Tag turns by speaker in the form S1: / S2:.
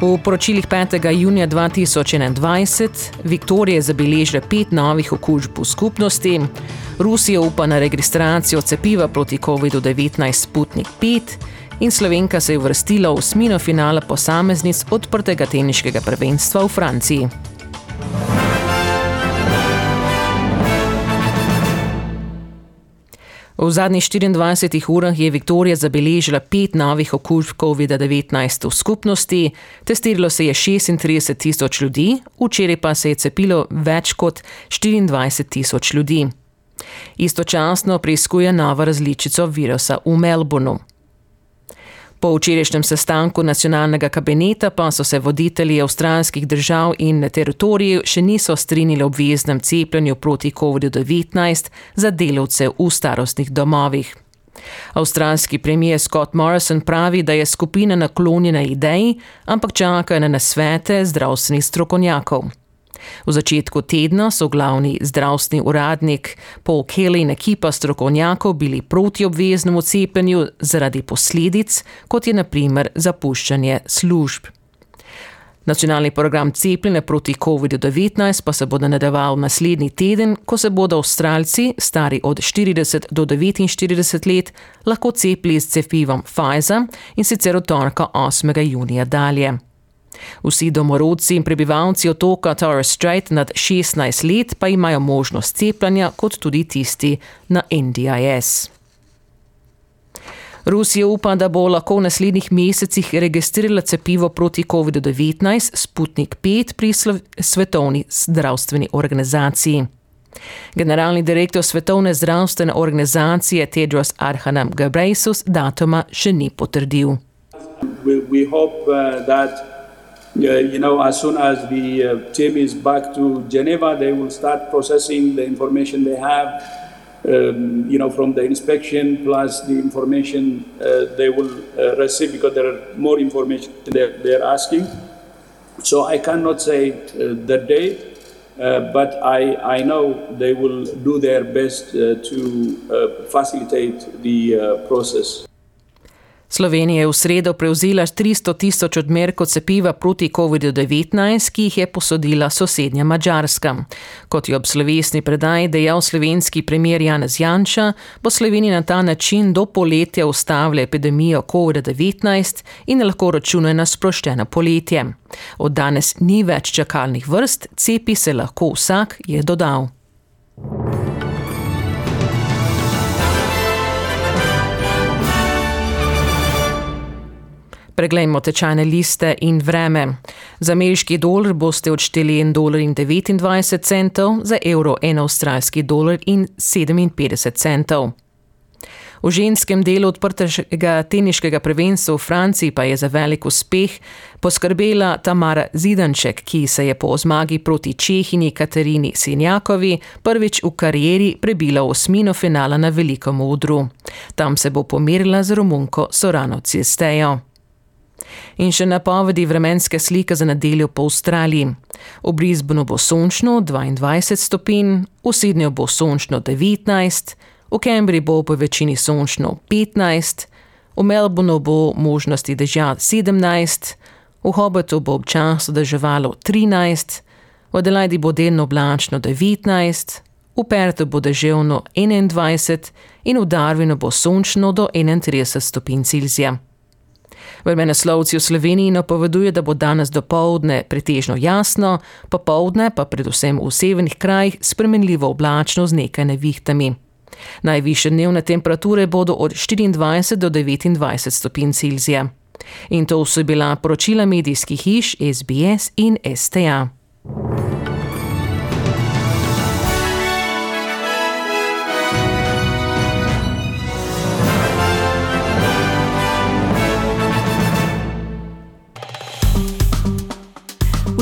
S1: V poročilih 5. junija 2021 Viktorija zabeležila pet novih okužb v skupnosti, Rusija upa na registracijo cepiva proti COVID-19 Sputnik 5 in Slovenka se je uvrstila v osmino finala posameznic odprtega teniškega prvenstva v Franciji. V zadnjih 24 urah je Viktorija zabeležila pet novih okužb COVID-19 v skupnosti, testiralo se je 36 tisoč ljudi, včeraj pa se je cepilo več kot 24 tisoč ljudi. Istočasno preizkuje novo različico virusa v Melbournu. Po včerajšnjem sestanku nacionalnega kabineta pa so se voditelji avstralskih držav in teritorijev še niso strinjali obveznem cepljenju proti COVID-19 za delavce v starostnih domovih. Avstralski premijer Scott Morrison pravi, da je skupina naklonjena ideji, ampak čaka na nasvete zdravstvenih strokovnjakov. V začetku tedna so glavni zdravstveni uradnik Paul Kelly in ekipa strokovnjakov bili proti obveznemu cepljenju zaradi posledic, kot je naprimer zapuščanje služb. Nacionalni program cepljenja proti COVID-19 pa se bo nadaljeval naslednji teden, ko se bodo Avstralci, stari od 40 do 49 let, lahko cepili s cepivom Pfizer in sicer od torka 8. junija dalje. Vsi domorodci in prebivalci otoka Torres Strait nad 16 let pa imajo možnost cepljenja, kot tudi tisti na NDIS. Rusija upa, da bo lahko v naslednjih mesecih registrirala cepivo proti COVID-19 Sputnik 5 pri Svetovni zdravstveni organizaciji. Generalni direktor Svetovne zdravstvene organizacije Tedros Adhanom Ghebreyesus datuma še ni potrdil.
S2: We, we hope, uh, Uh, you know, as soon as the uh, team is back to Geneva, they will start processing the information they have, um, you know, from the inspection plus the information uh, they will uh, receive because there are more information they're, they're asking. So I cannot say uh, the date, uh, but I, I know they will do their best to facilitate the process.
S1: Slovenija je v sredo prevzela 300 tisoč odmerkov cepiva proti COVID-19, ki jih je posodila sosednja Mačarska. Kot je ob slovesni predaji dejal slovenski premier Janez Janša, bo Slovenija na ta način do poletja ustavila epidemijo COVID-19 in lahko računa na sproščeno poletje. Od danes ni več čakalnih vrst, cepi se lahko vsak, je dodal. Preglejmo tečajne liste in vreme. Za ameriški dolar boste odšteli 1,29 dolarja, za evro 1 avstralski dolar in 57 centov. V ženskem delu odprtega teniškega prvenstva v Franciji pa je za velik uspeh poskrbela Tamara Zidanček, ki se je po zmagi proti Čehinji Katerini Sinjakovi prvič v karieri prebila v osmino finala na velikem odru. Tam se bo pomerila z Romunko Sorano Cistejo. In še napovedi vremenske slike za nedeljo po Avstraliji. V Brisbaneu bo sončno 22 stopinj, v Sydneyju bo sončno 19, v Cambridgeu bo po večini sončno 15, v Melbourneu bo možnosti dežja 17, v Hobbatu bo občasno deževalo 13, v Adelaidi bo delno oblačno 19, v Pertu bo deževno 21 in v Darwinu bo sončno do 31 stopinj Celzija. Vremenoslovci v Sloveniji napovedujejo, da bo danes do povdne pretežno jasno, popovdne pa predvsem v severnih krajih spremenljivo oblačno z nekaj nevihtami. Najviše dnevne temperature bodo od 24 do 29 stopinj Celzija. In to so bila poročila medijskih hiš SBS in STA.